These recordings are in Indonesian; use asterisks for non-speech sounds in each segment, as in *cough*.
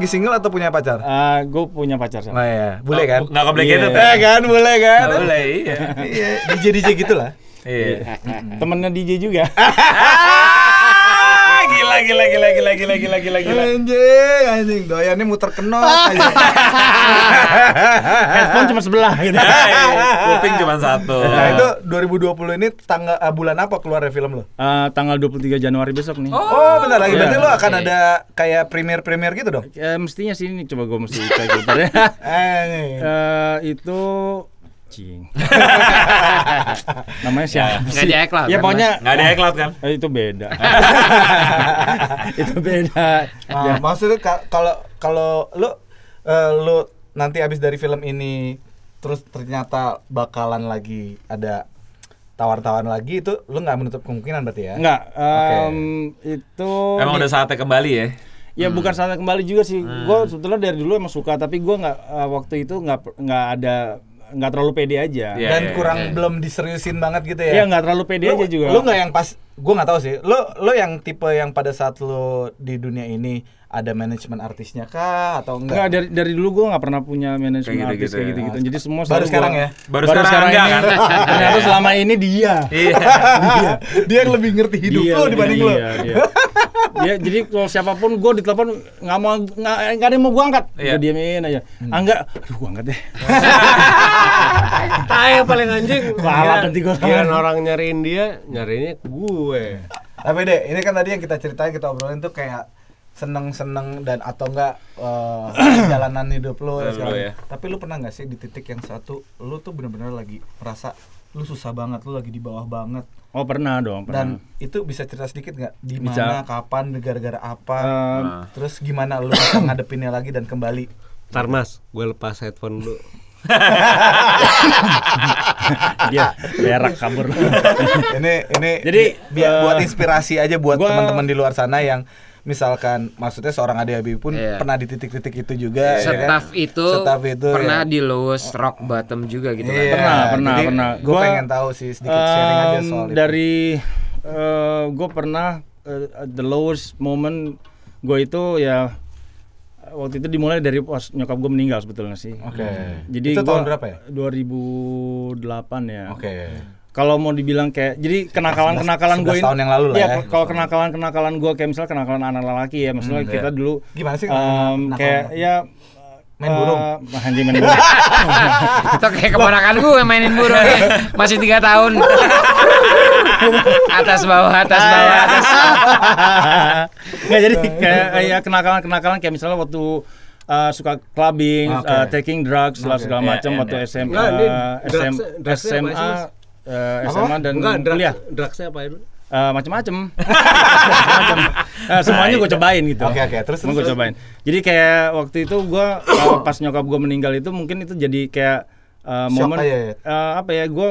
lagi single atau punya pacar? gue punya pacar Oh sama. iya, boleh kan? Nggak complicated Iya. ya? Kan, boleh kan? Nggak boleh, iya. Iya, *laughs* DJ DJ gitu lah. Iya. Temennya DJ juga. *laughs* lagi lagi lagi lagi lagi lagi lagi anjing anjing. Doyannya muter kenot *laughs* headphone cuma sebelah gitu. Kuping cuma satu. Nah itu 2020 ini tanggal uh, eh, bulan apa keluarnya film lo uh, eh, tanggal 23 Januari besok nih. Oh, oh bentar lagi. Yeah. berarti lo akan okay. ada kayak premier premier gitu dong? Uh, mestinya sih ini. Coba gue mesti cek lagi ya uh, itu cing. *laughs* Namanya siapa? Nggak sih? di iCloud, Ya kan, pokoknya Nggak ada iCloud kan? Eh, itu beda. *laughs* itu beda. Ah, Ya. maksudnya ka- kalau kalau lu eh, lu nanti abis dari film ini terus ternyata bakalan lagi ada tawar-tawaran lagi itu lu nggak menutup kemungkinan berarti ya? Enggak, Oke. em, itu Emang di- udah saatnya kembali ya? Ya bukan saatnya kembali juga sih. Gue sebetulnya dari dulu emang suka, tapi gue nggak eh, waktu itu nggak nggak ada nggak terlalu pede aja. Iya, Dan iya, kurang iya. belum diseriusin banget gitu Iya ya? nggak terlalu pede lu, aja juga. Lu nggak yang pas, gua nggak tahu sih. Lu lu yang tipe yang pada saat lu di dunia ini ada manajemen artisnya kah atau Enggak enggak? dari dari dulu gue nggak pernah punya manajemen Kayak artis gitu-gitu kayak ya. gitu-gitu. Jadi semua Baru sekarang gua- ya? Baru sekarang enggak ini. kan? Ternyata selama ini dia. Iya. dia, dia yang lebih ngerti hidup Dia, lu dibanding dia, lu. Dia. Ya, jadi kalau siapa pun gue ditelepon nggak mau nggak nggak ada yang mau gue angkat, Iya. gue diemin aja. Angga, aduh gue angkat deh. *laughs* Tai yang paling anjing. Kalah nanti gua kira orang nyariin dia, nyariinnya ke gue. Tapi deh, ini kan tadi yang kita ceritain kita obrolin tuh kayak seneng-seneng dan atau enggak eh, *coughs* perjalanan hidup lu sekarang. ya. Tapi lu pernah nggak sih di titik yang satu lu tuh bener-bener lagi merasa lu susah banget, lu lagi di bawah banget. Oh pernah dong, pernah. Dan itu bisa cerita sedikit nggak? Di mana, kapan, gara-gara apa? Em, Terus gimana lu *coughs* ngadepinnya lagi dan kembali? Ntar mas, gue lepas headphone dulu. *laughs* dia berak kabur. *laughs* ini ini Jadi, bi- biar eh, buat inspirasi aja buat teman-teman di luar sana yang misalkan maksudnya seorang Ade Habibie pun Iya. pernah di titik-titik itu juga ya kan? Staff itu, Staff itu, pernah ya. di lowest rock bottom juga gitu Iya, kan. Pernah, pernah, jadi pernah. Gue Gua, pengen tahu sih sedikit sharing aja soal itu. dari gue pernah eh, the lowest moment gue itu ya waktu itu dimulai dari pas nyokap gue meninggal sebetulnya sih. Oke. Jadi Itu gua- tahun berapa ya? 2008 ya. Oke. Kalau mau dibilang kayak jadi kenakalan-kenakalan gue 11 tahun yang lalu lah Iya, ya. kalau kenakalan-kenakalan gue kayak misalnya kenakalan anak lelaki ya, maksudnya Hmm, kita iya. dulu Gimana sih kenakalan- kayak ya Main burung? eh, anjing main burung. *laughs* Itu kayak keponakan gue mainin burung ya. Masih tiga tahun. atas bawah, atas bawah, atas. Nggak jadi kayak kayak kenakalan-kenakalan kayak misalnya waktu uh, suka clubbing, Oke. uh, taking drugs, lah Oke. segala Iya, macam iya, waktu iya. SMA, ini SM, drugs- apa SMA? Uh, Apa? SMA dan Enggak, drugs, kuliah. drugsnya apa itu? Uh, macam-macam. *laughs* Macam-macam. Uh, semuanya gue cobain gitu. Oke, oke. Terus, Semua terus, gue cobain. Jadi kayak waktu itu gue uh, pas nyokap gue meninggal itu mungkin itu jadi kayak uh, Shock momen ya? uh, apa ya gue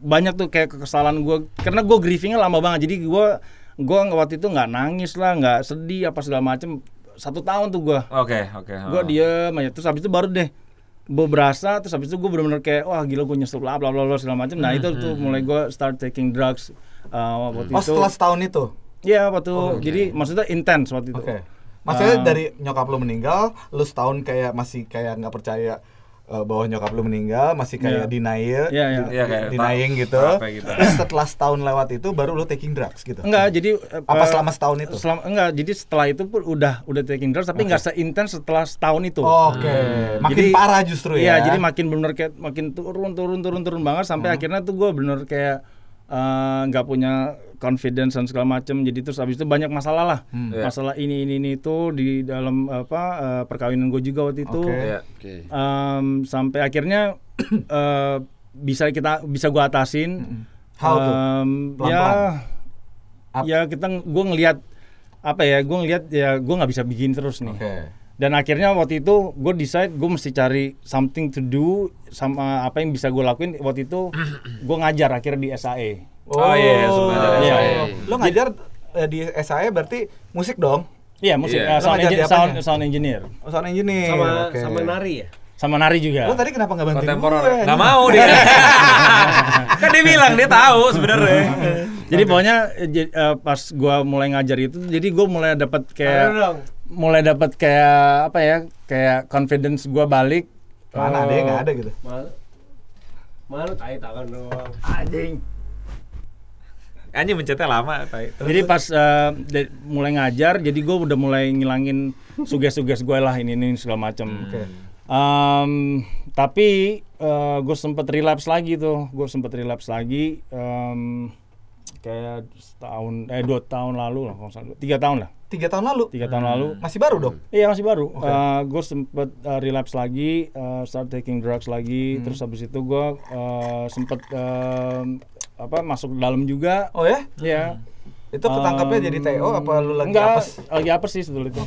banyak tuh kayak kekesalan gue karena gue grievingnya lama banget jadi gue gue waktu itu nggak nangis lah nggak sedih apa segala macem satu tahun tuh gue Oke, oke. gue diem aja terus habis itu baru deh gue berasa terus habis itu gue bener-bener kayak wah gila gue nyesel bla bla bla bla segala macem nah itu tuh mulai gue start taking drugs uh, waktu Oh, itu setelah setahun itu. Iya waktu jadi maksudnya intens waktu itu Oke. Maksudnya Ah. dari nyokap lu meninggal, lu setahun kayak masih kayak nggak percaya eh, bahwa nyokap lu meninggal, masih kayak Iya. denial, iya. di- Iya, kayak denying gitu. gitu. Terus setelah setahun lewat itu baru lu taking drugs gitu. Enggak, jadi Apa eh, selama setahun itu? Selama, enggak, jadi setelah itu pun udah udah taking drugs tapi enggak seintens setelah setahun itu. Oke, makin Jadi- parah justru ya. Iya, jadi makin bener kayak makin turun turun turun turun banget sampai akhirnya tuh gue bener kayak eh, nggak punya confidence dan segala macem. Jadi terus habis itu banyak masalah lah, Iya. masalah ini ini ini itu di dalam apa eh, perkawinan gue juga waktu itu. Oke. Iya. Oke. Em, sampai akhirnya *clears throat* eh, bisa kita bisa gue atasin. How tuh? Em, Pelan-pelan? ya, Ap- ya kita gue ngelihat apa ya, gue ngelihat ya gue nggak bisa bikin terus nih. Oke. Dan akhirnya waktu itu gue decide gue mesti cari something to do sama apa yang bisa gue lakuin. Waktu itu *clears throat* gue ngajar akhirnya di SAE. Oh, iya, sebenarnya Iya. saya. Lo ngajar eh, di SAE berarti musik dong? Iya, musik Iya. eh, Lo sound, ngajar di engi- apanya? sound, sound engineer Oh, sound engineer. Sama Oke. sama nari ya? sama nari juga. Lo tadi kenapa nggak bantuin Kontemporer. gue? Nggak mau dia. *laughs* kan dia bilang dia tahu sebenarnya. Jadi pokoknya j- eh, pas gua mulai ngajar itu, jadi gue mulai dapat kayak. Mulai dapat kayak apa ya kayak confidence gue balik Mana ada Eh, yang nggak ada gitu. Malu. Malu tai tangan doang. anjing Anjing mencetnya lama, tai. Terus- jadi pas eh, de- mulai ngajar jadi gue udah mulai ngilangin suges-suges gue lah ini ini segala macam Oke. Em, tapi gue sempet relapse lagi tuh gue sempet relapse lagi em, kayak setahun eh dua tahun lalu lah kalau nggak salah. tiga tahun lah Tiga tahun lalu. tiga tahun lalu Masih baru dong. Iya masih baru. gue sempet uh, relapse lagi, uh, start taking drugs lagi. Terus habis itu gue uh, sempet um, apa masuk ke dalam juga. Oh ya? Ya. Itu ketangkapnya jadi TO apa lu lagi Enggak, apes? lagi apa sih sebetulnya itu? *laughs*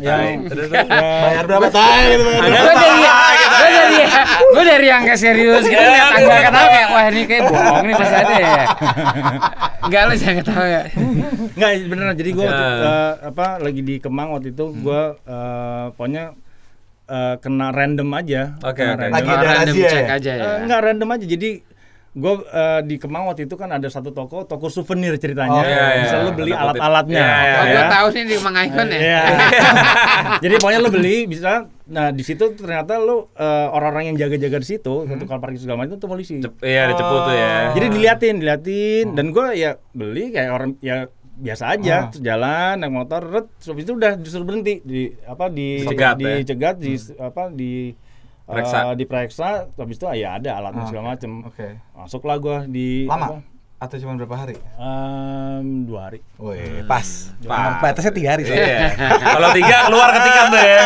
yang ya, Bayar berapa tay gitu. Gue berapa? dari gue dari gue dari yang kayak serius gitu lihat tangga ketawa kayak wah ini kayak bohong nih pasti ada ya. *laughs* Enggak lu jangan ketawa ya. Enggak beneran. Jadi gue Ya. apa lagi di Kemang waktu itu gue uh, pokoknya uh, kena random aja. Oke, Kena oke. random. Lagi Oh, ada random razia check ya? aja ya. Eh, enggak random aja. Jadi gue eh, di Kemang waktu itu kan ada satu toko, toko souvenir ceritanya. Oh, iya, iya. Bisa lu beli alat-alatnya. Iya, iya, Oh, ya. gue tahu sih di Mang Icon ya. Iya. *laughs* Jadi pokoknya lu beli bisa. Nah di situ ternyata lu eh, orang-orang yang jaga-jaga di situ, tukang parkir segala macam itu polisi. Cep- Iya, ada cepu tuh ya. Jadi diliatin, diliatin, dan gue ya beli kayak orang ya biasa aja, Ah. terus jalan naik motor, ret, habis itu udah justru berhenti di apa di Dicegat, ya? dicegat, di apa di Periksa. eh, diperiksa, habis itu ah, ya ada alatnya Ah, segala oke. macem. Oke. Masuklah gue di Lama? apa, Atau cuma berapa hari? em, dua hari. Woi, pas. Pas. Batasnya tiga hari. soalnya. Iya. Kalau tiga keluar ketika tuh ya.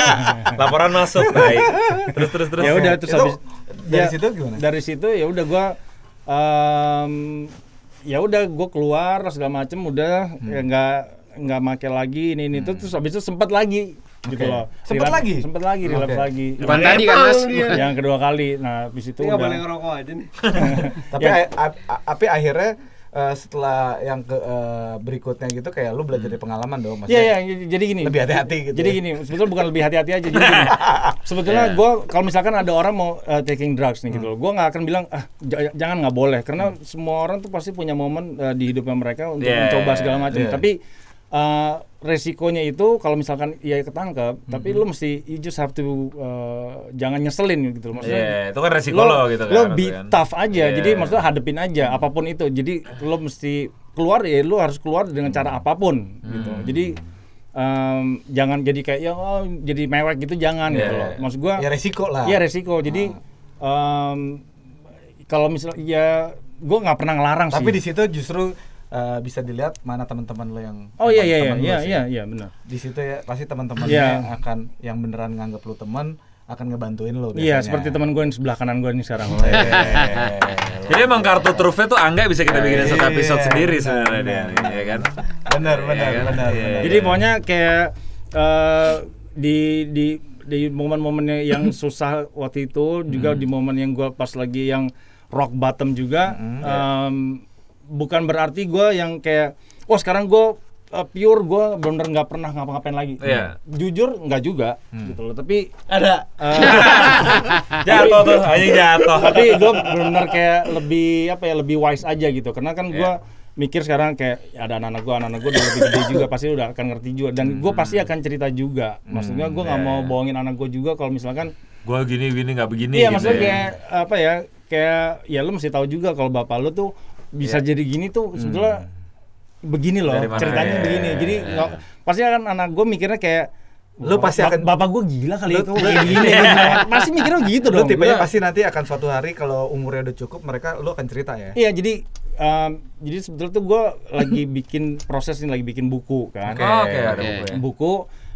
Laporan masuk. Baik. Terus terus terus. ya udah terus Itu habis dari ya, situ gimana? Dari situ ya udah gua em, ya udah gua keluar segala macem udah Hmm. ya nggak nggak make lagi ini ini tuh terus habis itu sempat lagi gitu loh. Sempet Relapse- lagi? Sempet lagi, relapse Oke. lagi. Depan tadi kan Mas. *laughs* Yang kedua kali. Nah, habis itu nggak udah boleh ngerokok aja nih. *laughs* Tapi Ya. a- a- a- tapi akhirnya eh, setelah yang ke eh, berikutnya gitu kayak lu belajar dari pengalaman dong Iya maksudnya. iya jadi gini. Lebih hati-hati gitu Jadi ya. gini, sebetulnya bukan lebih hati-hati aja. Jadi gini. *laughs* Sebetulnya Iya. gue kalau misalkan ada orang mau uh, taking drugs nih Hmm. gitu loh, gue nggak akan bilang ah j- jangan nggak boleh karena semua orang tuh pasti punya momen uh, di hidupnya mereka untuk Iya, mencoba segala macam. iya. Tapi uh, resikonya itu kalau misalkan ya ketangkep, tapi Hmm. lu mesti you just have to uh, jangan nyeselin gitu loh. Maksudnya Iya, itu kan resiko lo gitu kan. lo be kan. tough aja Iya. jadi maksudnya hadepin aja apa pun itu jadi lo mesti keluar ya lo harus keluar dengan cara apa pun gitu Hmm. jadi em, jangan jadi kayak ya oh, jadi mewek gitu jangan Iya, gitu loh iya. maksud gua Ya resiko lah. Iya resiko jadi em, kalau misalnya ya gua nggak pernah ngelarang Tapi sih di situ justru eh, bisa dilihat mana teman-teman lo yang oh iya iya iya teman-teman lo iya sih. iya iya benar Di situ ya pasti teman-teman Iya. yang akan yang beneran nganggap lu teman akan ngebantuin lo iya biasanya. seperti teman gue yang sebelah kanan gue nih sekarang Jadi emang kartu trufnya tuh Angga bisa kita bikin satu episode Iya. sendiri sebenarnya dia, ya kan? benar benar Iya kan? benar Iya. Jadi pokoknya kayak eh, di di di momen-momennya yang *coughs* susah waktu itu juga di momen yang gua pas lagi yang rock bottom juga em, bukan berarti gua yang kayak oh sekarang gua eh, pure gua benar nggak pernah ngapa-ngapain lagi. Iya. Jujur nggak juga gitu loh. Tapi ada eh, *laughs* Jatuh tuh, anjing jatuh. tapi gue benar kayak lebih apa ya lebih wise aja gitu karena kan gue mikir sekarang kayak ya ada anak-anak gue anak-anak gue udah lebih gede juga pasti udah akan ngerti juga dan gue pasti akan cerita juga maksudnya gue nggak mau bohongin anak gue juga kalau misalkan Gua gini gini nggak begini iya gitu maksudnya ya. kayak apa ya kayak ya lu mesti tahu juga kalau bapak lu tuh bisa jadi gini tuh sebetulnya begini loh ceritanya Iya, begini iya, jadi iya. nggak- pasti kan anak gue mikirnya kayak Lu pasti "Bap- akan- bapak gue gila kali ya kayak gini *laughs* pasti mikirnya gitu lu dong tipenya Gua- pasti nanti akan suatu hari kalau umurnya udah cukup mereka lu akan cerita ya. Iya jadi em, jadi sebetulnya tuh gue lagi bikin proses ini lagi bikin buku kan. Oke, oke, ada Oke. buku ya. Buku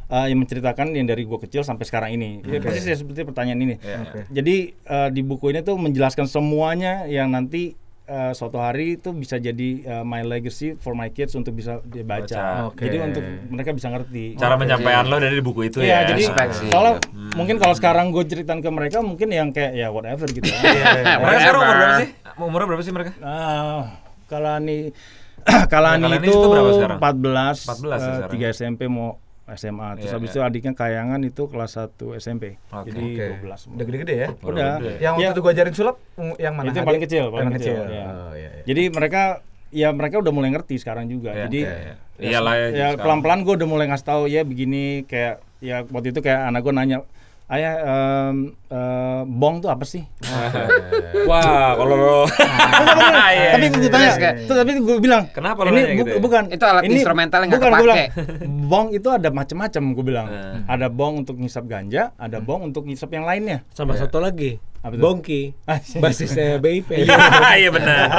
eh, yang menceritakan yang dari gue kecil sampai sekarang ini. Ya, persis ya seperti pertanyaan ini. Iya, Oke. Jadi eh, di buku ini tuh menjelaskan semuanya yang nanti eh, suatu hari itu bisa jadi eh, my legacy for my kids untuk bisa dibaca. Baca. Oke. Jadi untuk mereka bisa ngerti. Cara penyampaian lo dari di buku itu Iya, ya. jadi kalau mungkin kalau sekarang gue ceritain ke mereka mungkin yang kayak ya whatever gitu. Iya, mereka sekarang umur berapa sih? Umurnya berapa sih mereka? Ah, Kalani *clears throat* Kalani Kalani itu itu berapa sekarang? 14, 14 ya eh, sekarang. 3 SMP mau SMA. Terus Iya, habis iya. itu adiknya Kayangan itu kelas 1 SMP. Oke. Jadi Oke. 12 semua. Udah gede-gede ya. Udah. gede. Yang waktu Ya. itu gua ajarin sulap yang mana? Itu yang paling kecil, Yang paling kecil. kecil, iya. Oh, iya, iya. Jadi mereka ya mereka udah mulai ngerti sekarang juga. Ya, Jadi ya, ya. Iyalah ya, ya pelan-pelan gue udah mulai ngasih tahu ya begini kayak ya waktu itu kayak anak gue nanya ayah em, eh, bong tuh apa sih? *laughs* Wah, kalau lo Iya, tapi gue tanya, tuh, tapi gue bilang Kenapa lo ini bu- gitu ya? bukan Itu alat instrumental yang nggak bukan, kepake. bilang, bong itu ada macam-macam gue bilang. Eh. Ada bong untuk ngisap ganja, ada bong untuk ngisap yang lainnya. Sama satu lagi. Apa? Bongki. Ah, *laughs* Basisnya BIP. Iya benar. *laughs*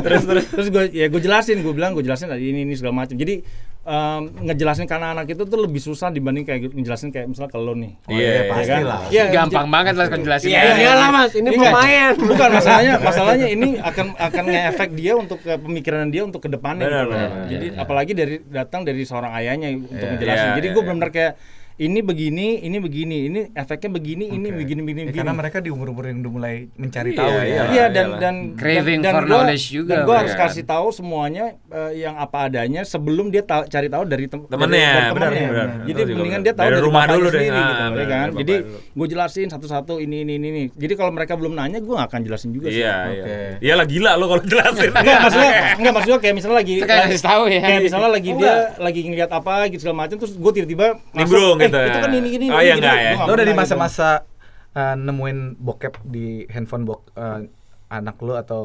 terus terus terus gue ya gue jelasin gue bilang gue jelasin tadi ini ini segala macam jadi em, ngejelasin ke anak-anak itu tuh lebih susah dibanding kayak ngejelasin kayak misalnya ke lo nih Iya, Ya pasti kan? lah. Iya, Gampang banget lah kan jelasin. Iya, iyalah Mas, ini Iya. pemain. bukan masalahnya masalahnya ini akan akan nge-efek dia untuk ke pemikiran dia untuk ke depannya Benar, gitu benar, benar. jadi apalagi dari datang dari seorang ayahnya untuk Iya. ngejelasin Iya, jadi iya, gue iya. benar-benar kayak ini begini, ini begini, ini efeknya begini, ini begini, begini, Ya, begini. karena mereka di umur-umur yang udah mulai mencari Iya, tahu iya. ya. Iya dan iyalah. dan Craving dan, for gua- knowledge juga Dan gue harus kan. kasih tahu semuanya eh, yang apa adanya sebelum dia tahu cari tahu dari tem- Temennya, dari- dari benar, temennya. benar. Jadi Itu juga mendingan benar. dia tahu Dari dari, rumah dulu deh. sendiri Ah, gitu, ya benar, kan. dari Jadi bapak dulu. gue jelasin satu-satu ini ini ini ini. Jadi kalau mereka belum nanya gue gak akan jelasin juga sih. Iya, Oke. iya. Iyalah gila lo kalau jelasin. Enggak maksudnya *laughs* enggak maksudnya kayak misalnya lagi kayak tahu ya. Kayak misalnya lagi dia lagi ngeliat apa gitu segala macam terus gue tiba-tiba Nimbrung gitu ya. itu kan ini ini Oh, iya, gini." enggak ya. Lo udah di pernah gitu. masa-masa uh, nemuin bokep di handphone bok uh, anak lo atau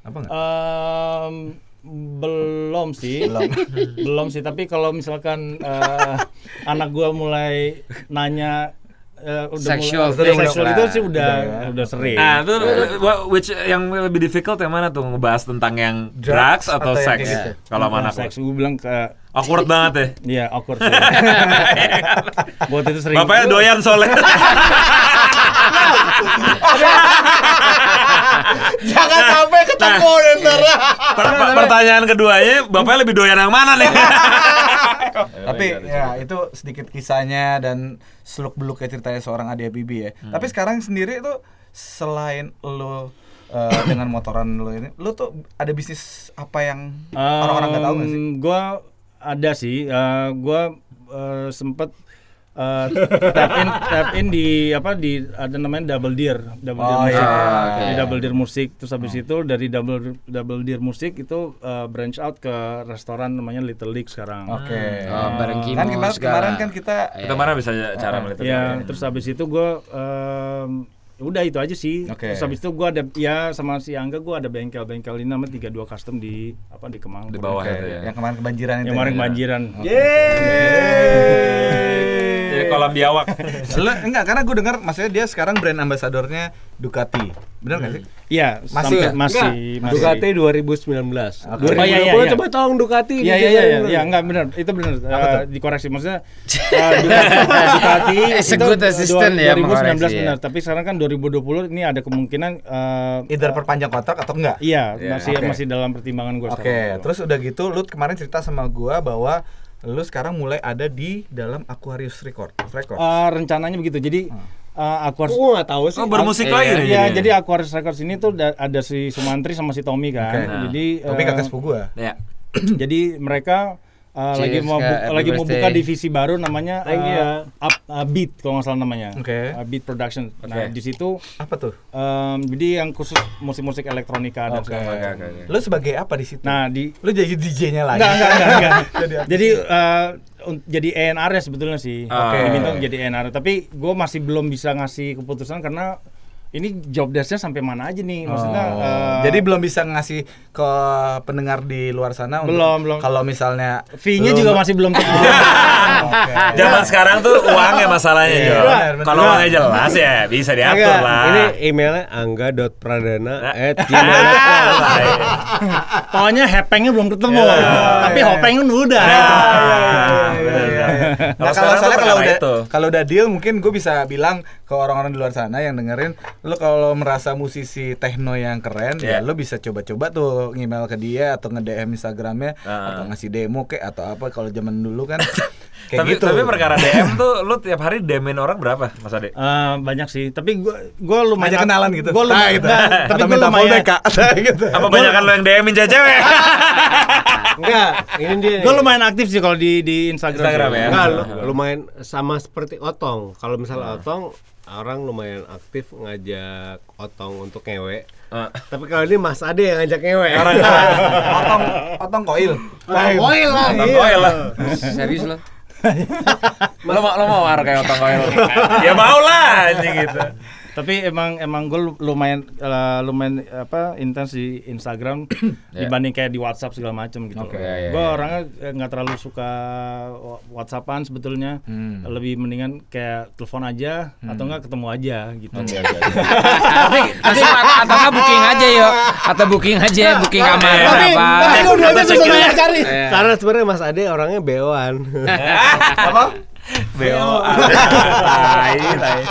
apa enggak? Em, belum sih Belum. *laughs* belum sih tapi kalau misalkan eh, anak gua mulai nanya eh, udah Sexual mulai, things. sexual itu sih udah Udah ya. udah sering Nah, itu wha- which yang lebih difficult yang mana tuh ngebahas tentang yang drugs, Drugs atau, atau seks? gitu? Kalau Nah, lo. seks gue bilang ke Awkward banget ya. *laughs* Iya awkward. *laughs* Buat itu sering. Bapaknya doyan soalnya. *laughs* Jangan sampai ketemu ntar. Per- per- pertanyaan keduanya, bapaknya lebih doyan yang mana nih? *laughs* Tapi ya itu sedikit kisahnya dan seluk beluk kayak ceritanya seorang Ade Bibi ya. Tapi sekarang sendiri itu selain lo eh, *coughs* dengan motoran lo ini, lo tuh ada bisnis apa yang orang-orang nggak tahu nggak sih? Gua ada sih. eh, gua eh, sempet eh, tap in tap in di apa di ada namanya Double Deer, Double Deer Oh, Musik. iya, oke. Di Double Deer Musik terus habis itu dari Double Double Deer Musik itu eh, branch out ke restoran namanya Little League sekarang. Oke. Oh, bareng Kimo Kan kemarin, segala. kemarin kan kita Itu mana bisa cara melihat Ya, terus habis itu gua em, udah itu aja sih. Oke. Terus habis itu gua ada ya sama si Angga gua ada bengkel-bengkel ini namanya 32 custom di apa di Kemang. Di bawah Oke, itu ya. yang kemarin kebanjiran itu. Yang kemarin ya? kebanjiran. Jadi kolam biawak. *laughs* Lo enggak karena gue dengar maksudnya dia sekarang brand ambasadornya Ducati. Benar nggak sih? Iya, Masih sampai- ya? masih Enggak, masih. Ducati 2019. Oke. 2020 Oh, iya, iya, iya. coba tolong Ducati. Iya iya iya iya iya enggak benar itu benar Apa Eh, dikoreksi maksudnya *laughs* eh, Ducati, itu good assistant ya, 2019 mengoreksi, benar ya. tapi sekarang kan 2020 ini ada kemungkinan eh, Either perpanjang kontrak atau enggak? iya Iya. masih Oke. masih dalam pertimbangan gue Oke, terus udah gitu lu kemarin cerita sama gua bahwa lu sekarang mulai ada di dalam Aquarius Record. Record. Eh, rencananya begitu jadi eh, Aquarius Kok gua nggak tahu sih. Oh, bermusik Iya, lagi nih. Iya, jadinya. jadi Aquarius Records ini tuh da- ada si Sumantri sama si Tommy kan. Oke. Jadi Tapi eh, kakak sepupu gua. Ya. *clears throat* jadi mereka uh, Cheers, lagi mau bu- lagi mau buka divisi baru namanya Thank you. uh, Up uh, Beat kalau nggak salah namanya. Oke. Uh, Beat Production. Nah, Oke. di situ Apa tuh? um, jadi yang khusus musik-musik elektronika dan Oke. segala macam. oke, oke. Lu sebagai apa di situ? Nah, di lu jadi DJ-nya lagi. enggak enggak enggak, enggak. *laughs* Jadi jadi uh, jadi ENR ya sebetulnya sih. Oke. Diminta untuk jadi ENR, tapi gue masih belum bisa ngasih keputusan karena ini job desk-nya sampai mana aja nih maksudnya Oh. uh, jadi belum bisa ngasih ke pendengar di luar sana untuk- Belum, belum. Kalau misalnya fee-nya lu- juga masih belum tentu. *laughs* Oke. Zaman sekarang tuh uangnya masalahnya, Iya, Jo. benar, benar. Kalau uangnya jelas ya bisa diatur Enggak, lah. Ini emailnya angga.pradana Nah. at gmail.com. *laughs* Pokoknya hepengnya belum ketemu, tapi iya. hopengnya udah. Iya, itu. iya, iya, iya, iya. Kalau *laughs* Nah, kalau soalnya kalau udah itu. kalau udah deal mungkin gue bisa bilang ke orang-orang di luar sana yang dengerin lu kalau merasa musisi techno yang keren Iya. ya lu bisa coba-coba tuh email ke dia atau nge-DM Instagramnya Ah. atau ngasih demo kek atau apa kalau zaman dulu kan *laughs* kayak tapi gitu. tapi perkara DM tuh lu tiap hari DM-in orang berapa, Mas Ade? Eh, banyak sih, tapi gua gua lumayan Ngajak kenalan gitu. Gua lumayan, Ah, gitu. enggak, tapi minta lumayan. *laughs* Apa banyak kan lo yang DM-in cewek? Enggak, ini dia. Gua lumayan aktif sih kalau di di Instagram. Instagram ya? Enggak, lu- lumayan sama seperti Otong. Kalau misalnya Otong orang lumayan aktif ngajak Otong untuk ngewe. Ah. Tapi kalau ini Mas Ade yang ngajak ngewe. *laughs* Otong otong koil. Koil lah. Otong iya. koil lah. Serius *laughs* lo? Lo mau lo mau war kayak otong koil. *laughs* ya mau lah anjing gitu. Tapi emang emang gue lumayan eh, lumayan apa intens di Instagram Ya. dibanding kayak di WhatsApp segala macam gitu. Oke, ya, ya, gue ya. orangnya eh, nggak terlalu suka WhatsAppan sebetulnya. Hmm. Lebih mendingan kayak telepon aja atau enggak ketemu aja gitu. Tapi tapi atau, atau nggak booking aja yuk Atau booking aja Booking kamar Tapi- berapa Tapi susah ceknya. cari. Iya. Karena sebenarnya Mas Ade orangnya beoan. Apa? BO. Tai, tai.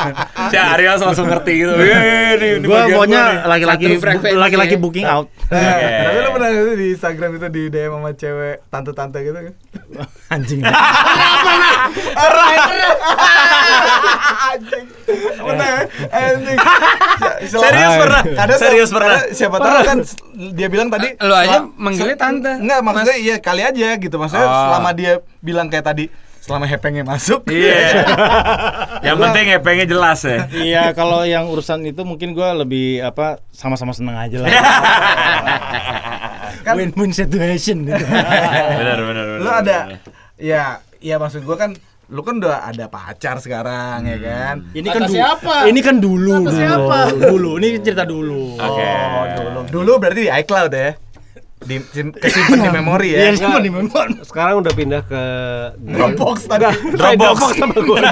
Ariel langsung ngerti gitu. "Eh, ini ini Gue bagian maunya gua nih." laki-laki laki-laki booking out. Eh, Tapi lu pernah di Instagram itu di DM sama cewek tante-tante gitu kan? *laughs* Anjing. Anjing. Pernah? Anjing. *laughs* Si- Serius pernah? Ada Serius se- pernah? Siapa tahu kan dia bilang tadi Lu aja manggilnya tante. Enggak, maksudnya iya kali aja gitu. Maksudnya Oh. selama dia bilang kayak tadi selama hepengnya masuk. Iya. *laughs* Yang penting ngepengnya jelas ya. Iya, kalau yang urusan itu mungkin gue lebih apa sama-sama seneng aja lah. *laughs* Kan- Win-win situation gitu. *laughs* Benar benar benar. lu ada benar. ya ya maksud gua kan lu kan udah ada pacar sekarang ya kan Ini kan dulu. siapa? Ini kan dulu. Kata dulu. siapa? Dulu. Ini cerita dulu. Oke. oh dulu dulu berarti di iCloud ya di sim- kesimpan di memori ya Iya, di memori? Sekarang udah pindah ke *laughs* Dropbox tadi Dropbox. sama gue. *laughs*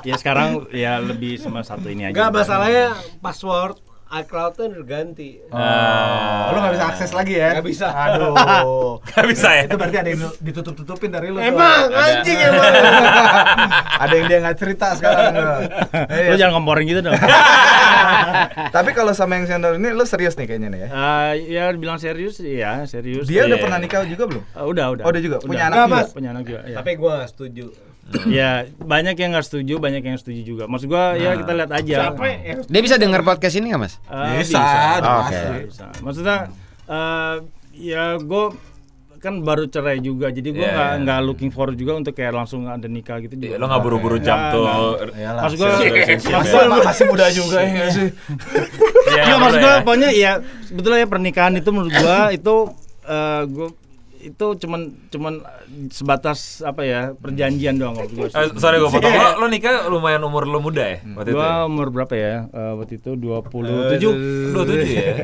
Ya sekarang ya lebih sama satu ini aja. Enggak masalahnya password iCloud-nya udah ganti. oh, lu nggak bisa akses lagi ya Nggak bisa. aduh *laughs* Gak bisa ya. itu berarti ada yang ditutup tutupin dari lu tuh. Emang anjing emang. *laughs* ada yang dia nggak cerita sekarang tuh. Lo Iya. jangan ngomporin gitu dong. *laughs* tapi kalau sama yang senior ini lu serius nih kayaknya nih ya Eh, ya bilang serius ya serius. dia udah Iya. pernah nikah juga belum Eh, udah udah. Oh, udah juga? Punya anak juga? Mas. Punya anak juga. Ya. Tapi gue gak setuju. Ya banyak yang nggak setuju, banyak yang setuju juga. Maksud gua ya kita lihat aja. Siapa yang Dia bisa dengar podcast ini nggak mas? Eh, Bisa, Oh, pasti. oke. bisa. Maksudnya eh, ya gue kan baru cerai juga, jadi gue Iya, nggak iya. nggak looking forward juga untuk kayak langsung ada nikah gitu juga. Iya, Lo nggak buru-buru jam Nggak, tuh. Maksud gue, ya. masih muda juga ya nggak sih Iya, Iya maksud boleh gue ya. pokoknya ya sebetulnya ya pernikahan itu menurut gue itu eh gue itu cuman cuman sebatas apa ya perjanjian doang kalau gue. Eh, sorry gue potong. Lo, lo nikah lumayan umur lo muda ya waktu itu. Gue ya? umur berapa ya? Eh, waktu itu 27 27 ya.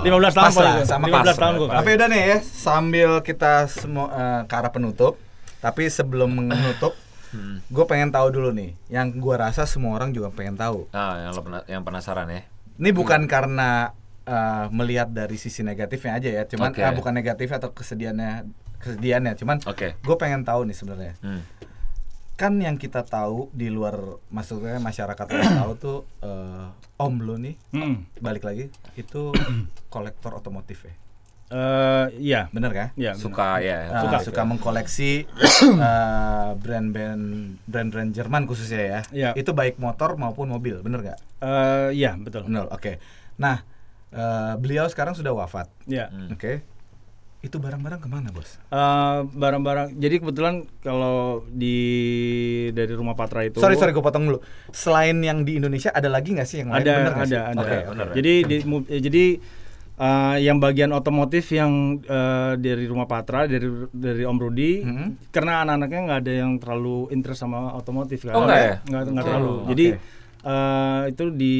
15 tahun pas lah paling. sama 15 pas tahun gue. tapi udah nih ya sambil kita semua eh, ke arah penutup tapi sebelum menutup gue pengen tahu dulu nih yang gue rasa semua orang juga pengen tahu Nah, yang lo pena- yang penasaran ya. ini bukan karena eh, melihat dari sisi negatifnya aja ya cuman Oke. eh, bukan negatif atau kesedihannya kesedihannya cuman Oke. gue pengen tahu nih sebenarnya Hmm. kan yang kita tahu di luar maksudnya masyarakat yang tahu tuh eh, om lo nih Hmm. balik lagi itu kolektor otomotif ya Eh, iya. bener kan Iya. benar. Suka ya. Ah, Suka. suka, mengkoleksi *coughs* eh, brand-brand brand-brand Jerman khususnya ya. Iya. Itu baik motor maupun mobil, bener nggak? Eh, iya, betul. Bener, oke. Nah, eh, beliau sekarang sudah wafat, Iya. Hmm. oke. Itu barang-barang ke mana bos? Eh, barang-barang. Jadi kebetulan kalau di dari rumah Patra itu Sorry sorry gue potong dulu. Selain yang di Indonesia ada lagi nggak sih yang lain? ada Bener nggak ada sih? ada. Oke, bener ya. Jadi di, mu- jadi eh, yang bagian otomotif yang eh, dari rumah Patra dari dari Om Rudi Mhm. karena anak-anaknya nggak ada yang terlalu interest sama otomotif kan. Oh, nggak ya? Nggak nggak Oh, terlalu. oke. Jadi eh, itu di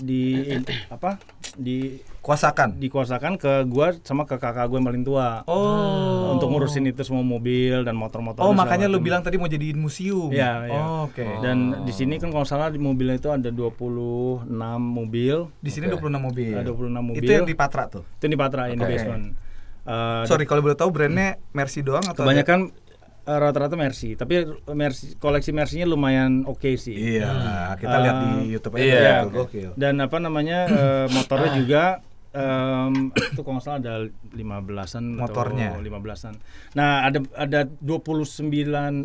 di *clears throat* apa di Kuasakan. dikuasakan ke gua sama ke kakak gue yang paling tua Oh. untuk ngurusin itu semua mobil dan motor-motor Oh makanya lu bilang tadi mau jadiin museum. Iya, iya. Oh, Oke. dan di sini kan kalau salah di mobilnya itu ada 26 mobil Di sini Oke. 26 mobil. Ada 26 mobil. Itu yang di Patra tuh. itu di Patra ini Oke. basement Eh, Sorry kalau boleh tahu brandnya Mercy doang atau ada- eh, rata-rata Mercy tapi Mercy koleksi Mercy-nya lumayan oke sih Iya, kita Eh, lihat di YouTube aja. iya, gokil. dan apa namanya eh, motornya juga em, *coughs* itu kalau nggak salah ada 15-an Motornya. atau 15-an. Nah, ada ada 29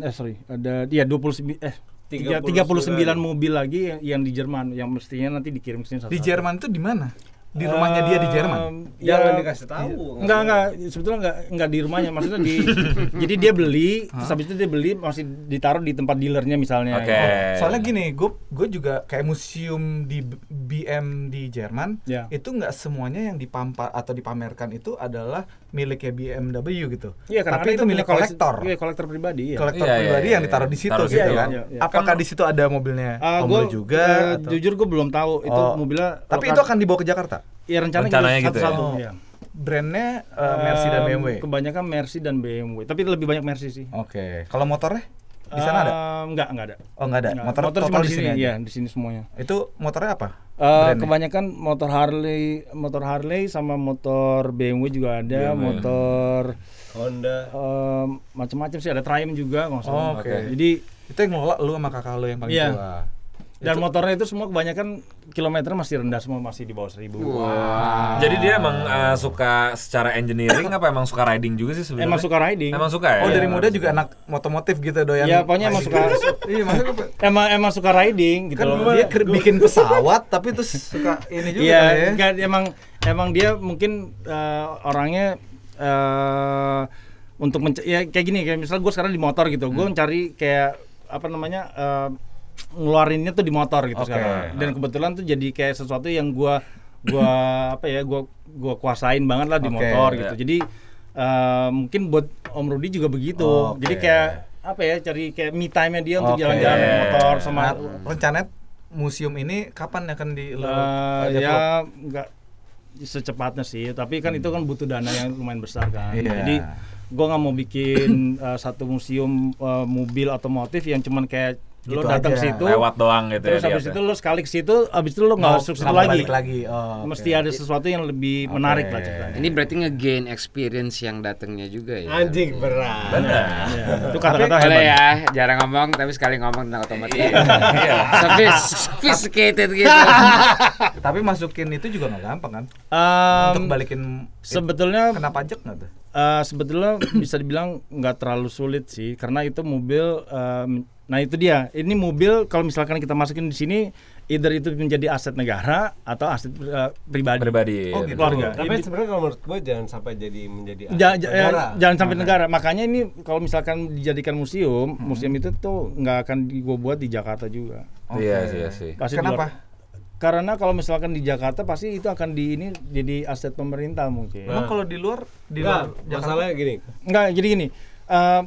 eh sorry, ada dia 29 eh tiga- 39 mobil lagi yang, yang di Jerman yang mestinya nanti dikirim ke sini satu. Di Jerman tuh di mana? Di rumahnya dia di Jerman. Em, Jangan ya, dikasih tahu. Enggak enggak sebetulnya enggak enggak di rumahnya maksudnya di *laughs* jadi dia beli terus habis itu dia beli masih ditaruh di tempat dealernya misalnya. Oke. gitu. Soalnya gini, gue gue juga kayak museum di B- BM di Jerman, Ya. itu nggak semuanya yang dipampar atau dipamerkan itu adalah miliknya BMW gitu. Iya, karena Tapi itu milik kolektor. Iya, kolektor pribadi ya. Kolektor Iya, iya, pribadi iya, yang ditaruh di situ Taruh gitu kan. Iya, iya. Apakah Kan- di situ ada mobilnya Ah, Om gua, juga? eh, atau- jujur gue belum tahu itu Oh. mobilnya Tapi itu akan dibawa ke Jakarta. Ya rencananya, Rencananya gitu ya? satu-satu, Oh. iya. Brandnya eh, Mercy dan BMW. Kebanyakan Mercy dan BMW, tapi lebih banyak Mercy sih. Oke. Kalau motornya di sana ada? Em, Enggak, enggak ada. Oh nggak ada. Enggak. Motor, motor total cuma di sini. Iya, di sini semuanya. Itu motornya apa? Eh, Brandnya? kebanyakan motor Harley, motor Harley sama motor BMW juga ada, motor Honda. em, macam-macam sih ada Triumph juga kalau. Oh, oke. Jadi Itu yang ngelola lu sama kakak lu yang paling Iya. tua. Dan motornya itu semua kebanyakan kilometer masih rendah semua masih di bawah 1000. Jadi dia emang uh, suka secara engineering apa emang suka riding juga sih sebenarnya? Emang suka riding. Emang suka ya? Oh dari muda juga anak motomotif gitu doyan. Ya pokoknya emang suka *laughs* Iya emang emang suka riding gitu kan loh. dia ker- bikin pesawat tapi terus suka ini juga Iya, ya. enggak, emang emang dia mungkin eh, orangnya eh untuk menc- ya kayak gini kayak misalnya gue sekarang di motor gitu, gue mencari kayak apa namanya eh, ngeluarinnya tuh di motor gitu Oke. sekarang. Dan kebetulan tuh jadi kayak sesuatu yang gua gua *laughs* apa ya, gua gua kuasain banget lah di Oke, motor gitu. Jadi eh, mungkin buat Om Rudi juga begitu. Oke. Jadi kayak apa ya, cari kayak me time-nya dia untuk jalan-jalan naik motor sama Nah, rencananya museum ini kapan akan di develop? ya nggak secepatnya sih tapi kan itu kan butuh dana yang lumayan besar kan Iya. jadi gua nggak mau bikin eh, satu museum eh, mobil otomotif yang cuman kayak lo Gitu datang aja. ke situ Lewat doang gitu terus ya. habis lihat itu lo sekali ke situ habis itu lo nggak masuk situ lagi balik lagi. Oh, mesti ada sesuatu yang lebih menarik lah ceritanya Ini berarti nge-gain experience yang datangnya juga ya. Anjing berat. Benar. Ya, itu kata-kata Boleh hebat ya, jarang ngomong tapi sekali ngomong tentang otomotif. Sophis- Sophisticated gitu. Tapi masukin itu juga nggak gampang kan? Em, Untuk balikin sebetulnya kena pajak nggak tuh? Eh, sebetulnya *clears throat* bisa dibilang nggak terlalu sulit sih karena itu mobil em, nah itu dia ini mobil kalau misalkan kita masukin di sini either itu menjadi aset negara atau aset eh, pribadi Pribadi. Oh, gitu. keluarga Tapi Ini- sebenarnya kalau menurut gue jangan sampai jadi menjadi Ja- aset ja- negara. eh, jangan sampai negara makanya ini kalau misalkan dijadikan museum museum itu tuh nggak akan gua buat di Jakarta juga Iya sih, iya sih. pasti di Kenapa? Karena kalau misalkan di Jakarta pasti itu akan di ini jadi aset pemerintah mungkin Emang kalau di luar di luar Jakarta masalahnya gini. Enggak, jadi gini. eh,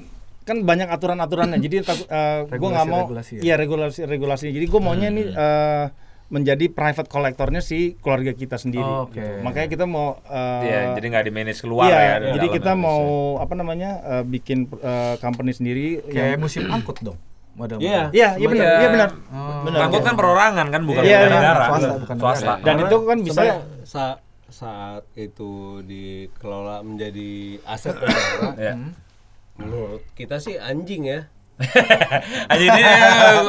kan banyak aturan-aturannya. jadi *laughs* takut gue nggak mau Regulasi-regulasi ya? iya regulasi regulasinya. Jadi gue maunya ini eh, menjadi private kolektornya si keluarga kita sendiri. Oh, oke. gitu. Makanya kita mau eh, Iya, jadi nggak di manage keluar iya, ya. di jadi kita ya. mau apa namanya eh, bikin eh, company sendiri kayak yang museum angkut dong. Model Iya. Iya, iya benar, Iya. iya benar. Oh. Benar. Angkut kan perorangan kan bukan Iya, bukan iya. negara. Swasta, bukan Swasta. Dan itu kan bisa sa- saat itu dikelola menjadi aset negara, Iya. menurut kita sih anjing ya. *laughs* Aja ini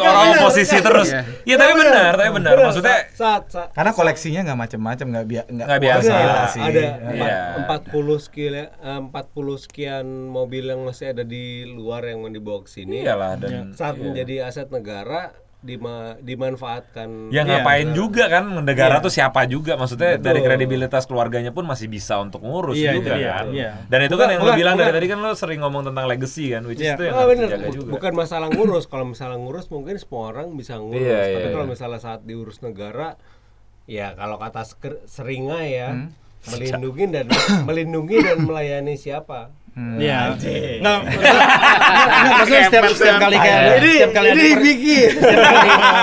orang oposisi terus. Iya. Iya tapi benar, tapi benar. Maksudnya saat, saat Karena koleksinya nggak macam-macam, nggak bia Nggak biasa. sih. ada Iya. empat- 40 sekian eh, 40 sekian mobil yang masih ada di luar yang mau dibawa ke sini. iyalah dan Saat menjadi aset negara dima, dimanfaatkan Ya Iya, ngapain juga kan negara Iya. tuh siapa juga maksudnya Betul. dari kredibilitas keluarganya pun masih bisa untuk ngurus Iya, juga dia, kan. iya. Dan itu kan Bukan, yang lo bukan, bilang dari bukan. tadi kan lo sering ngomong tentang legacy kan, which is Iya. itu yang Ah, harus dijaga juga. Bukan masalah ngurus. Kalau misalnya ngurus mungkin semua orang bisa ngurus. Iya, Tapi iya, kalau iya. misalnya saat diurus negara, ya kalau kata seringai ya, Hmm. melindungi dan melindungi dan melayani siapa? Iya. Nggak, nggak, maksudnya setiap, setiap kali kayak setiap kali ada per- setiap kali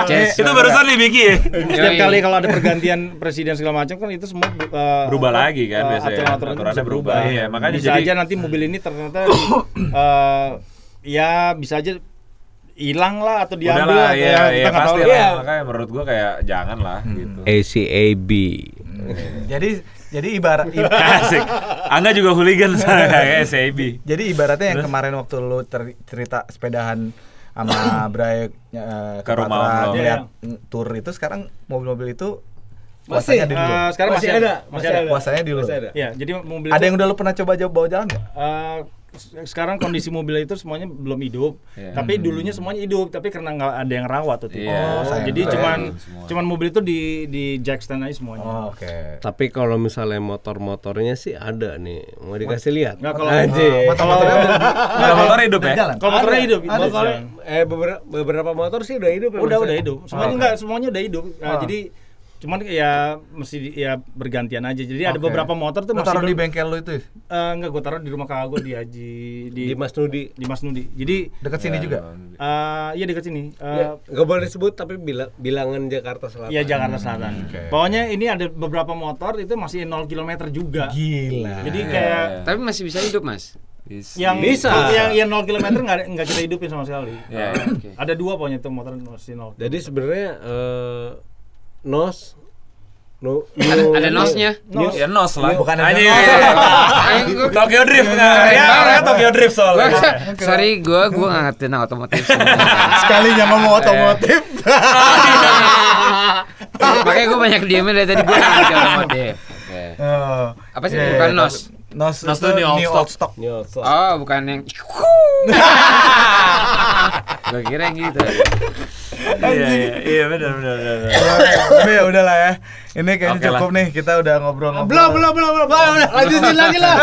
*laughs* Yes. itu barusan di Biki ya. setiap kali kalau ada pergantian presiden segala macam kan itu semua uh, Berubah lagi kan uh, biasanya. aturan-aturan itu Aturannya bisa berubah. Iya, makanya bisa jadi aja nanti mobil ini ternyata uh, *coughs* ya bisa aja hilang lah atau diambil Udahlah, atau iya, ya, iya, kita nggak tahu pasti lah. lah. Iya. Makanya menurut gua kayak jangan lah gitu. ACAB. Jadi jadi ibarat *laughs* i- Asik. Angga juga hooligan *laughs* kayak SAB. jadi ibaratnya yang kemarin waktu lu cerita sepedahan sama *coughs* Bray eh, Ke rumah Lo. ngeliat tour itu sekarang mobil-mobil itu Masih, kuasanya di. Uh, sekarang masih, ada, masih ada. Kuasanya di lu. Masih ada. Ya, jadi mobil Ada itu, yang udah lu pernah coba jauh bawa jalan nggak? uh, sekarang kondisi mobil itu semuanya belum hidup. Iya. Tapi dulunya semuanya hidup, tapi karena nggak ada yang rawat tuh. Iya. Oh, sayang Jadi banget. cuman Semua. cuman mobil itu di di jack stand aja semuanya. Oh, Oke. Tapi kalau misalnya motor-motornya sih ada nih. Mau dikasih lihat? Nggak, kalau- Kalau motor hidup ya? Kalau motornya hidup, Ada. motor- eh beberapa, beberapa motor sih udah hidup ya, udah udah ya? hidup. Semuanya Oh, enggak, semuanya udah hidup. Nah, Oh. Jadi cuman ya mesti di- ya bergantian aja. Jadi ada Oke. beberapa motor tuh Lu masih taruh di bengkel lu itu ya? Eh, enggak gue taruh di rumah kakak gue di Haji di Di Mas Nudi. di Mas Nudi. Jadi dekat sini juga. eh iya dekat sini. Eh, Ya, nggak boleh disebut tapi bila, bilangan Jakarta Selatan. Iya Jakarta Selatan. Pokoknya ini ada beberapa motor itu masih 0 km juga. Gila. Jadi kayak iya. Tapi masih bisa hidup, Mas. Bisa. yang Bisa. yang yang 0 km nggak nggak kita hidupin sama sekali. Iya, iya. Oke. Ada dua pokoknya itu motor masih 0. Jadi sebenarnya eh, nos no, Ada, new- ada nosnya. new- Ya nos lah. Bukan ada Anjing. nos. Tokyo Drift. Keren ya, orangnya Tokyo Drift soalnya. Sorry, gua gua nggak ngerti tentang otomotif. Sekalinya ngomong otomotif. *laughs* Makanya gua banyak diemnya dari tadi gua nggak ngerti otomotif. Oke. Oh. Apa sih? Bukan nos. Nos, Nos itu new old stock. Oh, bukan yang. *laughs* gua kira yang gitu. Iya, iya, iya benar benar benar. Tapi ya udahlah ya. Ini kayaknya Oke lah. cukup nih. Kita udah ngobrol-ngobrol. Belum, belum, belum, belum. Udah, udah, lanjutin lagi lah.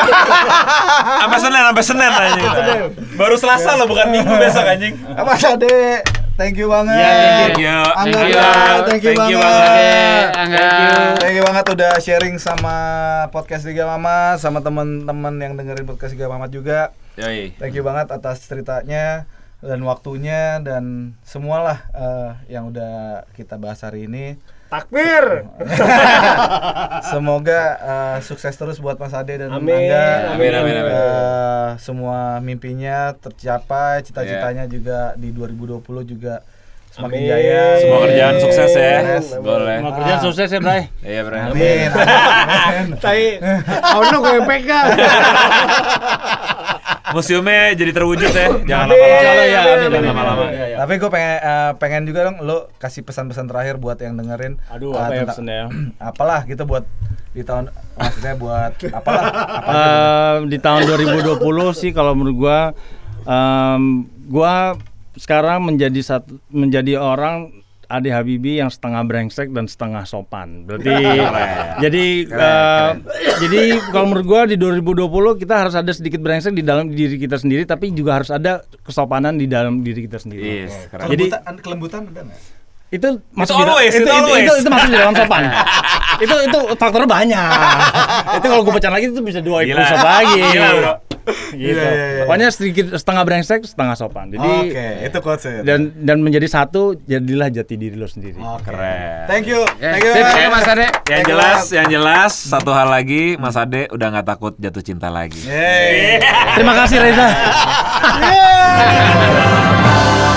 *laughs* Sampai Senin, sampai Senin anjing. Baru Selasa loh, bukan Minggu besok anjing. Mas Ade, thank you banget. Ya, Thank you. Angga, Thank you. thank you Thank you, banget. Mas Ade. Angga. Thank you banget udah sharing sama podcast Tiga Mama sama teman-teman yang dengerin podcast Tiga Mama juga. Yoi. Thank you banget atas ceritanya dan waktunya dan semualah eh, yang udah kita bahas hari ini. Takbir. *laughs* Semoga eh, sukses terus buat Mas Ade dan Amin, Angga. amin, amin, amin. Eh, semua mimpinya tercapai, cita-citanya juga di 2020 juga semakin Amin. jaya. Semua kerjaan sukses ya. Sukses. Boleh. Mau kerjaan sukses ya, Bray. *laughs* Iya, Bro. Amin. *laughs* Amin. Tai, ono gue pegang. Museumnya jadi terwujud ya. Jangan lama-lama. Ya, amin, Jangan lama-lama. Iya, iya. Tapi gue pengen eh, pengen juga dong lo kasih pesan-pesan terakhir buat yang dengerin. Aduh, eh, apa ya pesannya? *clears throat* apalah gitu buat di tahun maksudnya buat apalah *laughs* apa gitu. Eh, di tahun 2020 sih kalau menurut gua em, gua sekarang menjadi satu menjadi orang Ade Habibi yang setengah brengsek dan setengah sopan. Berarti jadi eh, jadi kalau menurut gua di 2020 kita harus ada sedikit brengsek di dalam diri kita sendiri tapi juga harus ada kesopanan di dalam diri kita sendiri. Yes, keren. Jadi- kelembutan kelembutan ada nggak? Itu masuk di always, itu, itu itu, always. itu, itu masuk di dalam sopan. *laughs* itu itu faktornya banyak. itu kalau gue pecahin lagi itu bisa dua episode lagi. Gila, bro. *laughs* gitu. Iya, iya, iya. Pokoknya sedikit setengah brengsek, setengah sopan. Jadi Oke, itu quotes ya. dan dan menjadi satu jadilah jati diri lo sendiri. Oke. Keren. Thank you. Thank you. tips ya, Mas Ade. Yang jelas, yang jelas satu hal lagi, Mas Ade udah nggak takut jatuh cinta lagi. Yeay. Terima kasih Reza. *laughs*